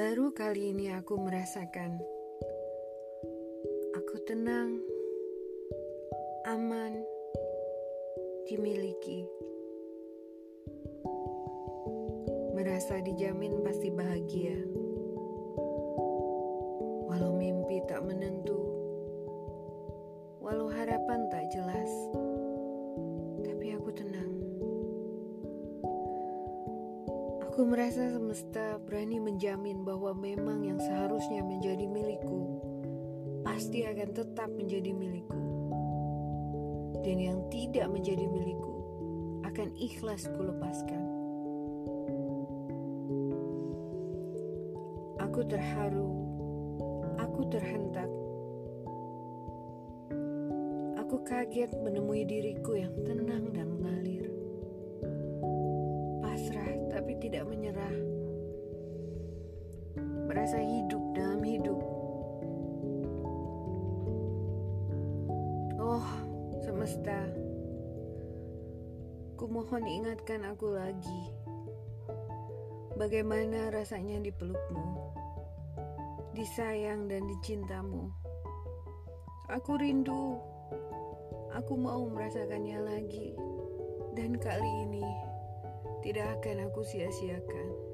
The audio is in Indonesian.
Kali ini aku merasakan aku tenang, aman, dimiliki. Merasa dijamin pasti bahagia. Walau mimpi tak menentu, Aku merasa semesta berani menjamin bahwa memang yang seharusnya menjadi milikku pasti akan tetap menjadi milikku. Dan yang tidak menjadi milikku akan ikhlas kulepaskan. Aku terharu, aku terhentak. Aku kaget menemui diriku yang tenang dan mengalir Merasa hidup dalam hidup. Oh, semesta. Kumohon ingatkan aku lagi. Bagaimana rasanya dipelukmu, disayang dan dicintamu. Aku rindu. Aku mau merasakannya lagi. Dan kali ini tidak akan aku sia-siakan.